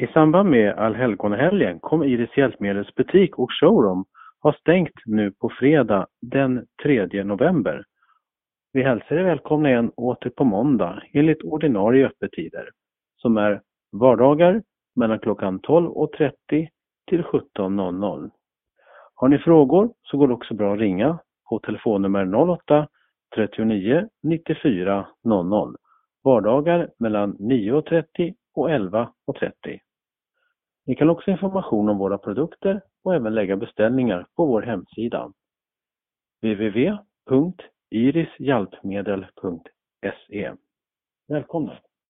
I samband med allhelgonahelgen kommer Iris Hjälpmedels butik och showroom ha stängt nu på fredag den 3 november. Vi hälsar er välkomna igen åter på måndag enligt ordinarie öppettider som är vardagar mellan klockan 12.30 till 17.00. Har ni frågor så går det också bra att ringa på telefonnummer 08 39 94 00. Vardagar mellan 9.30 och 11.30. Ni kan också information om våra produkter och även lägga beställningar på vår hemsida www.irishjalpmedel.se Välkomna!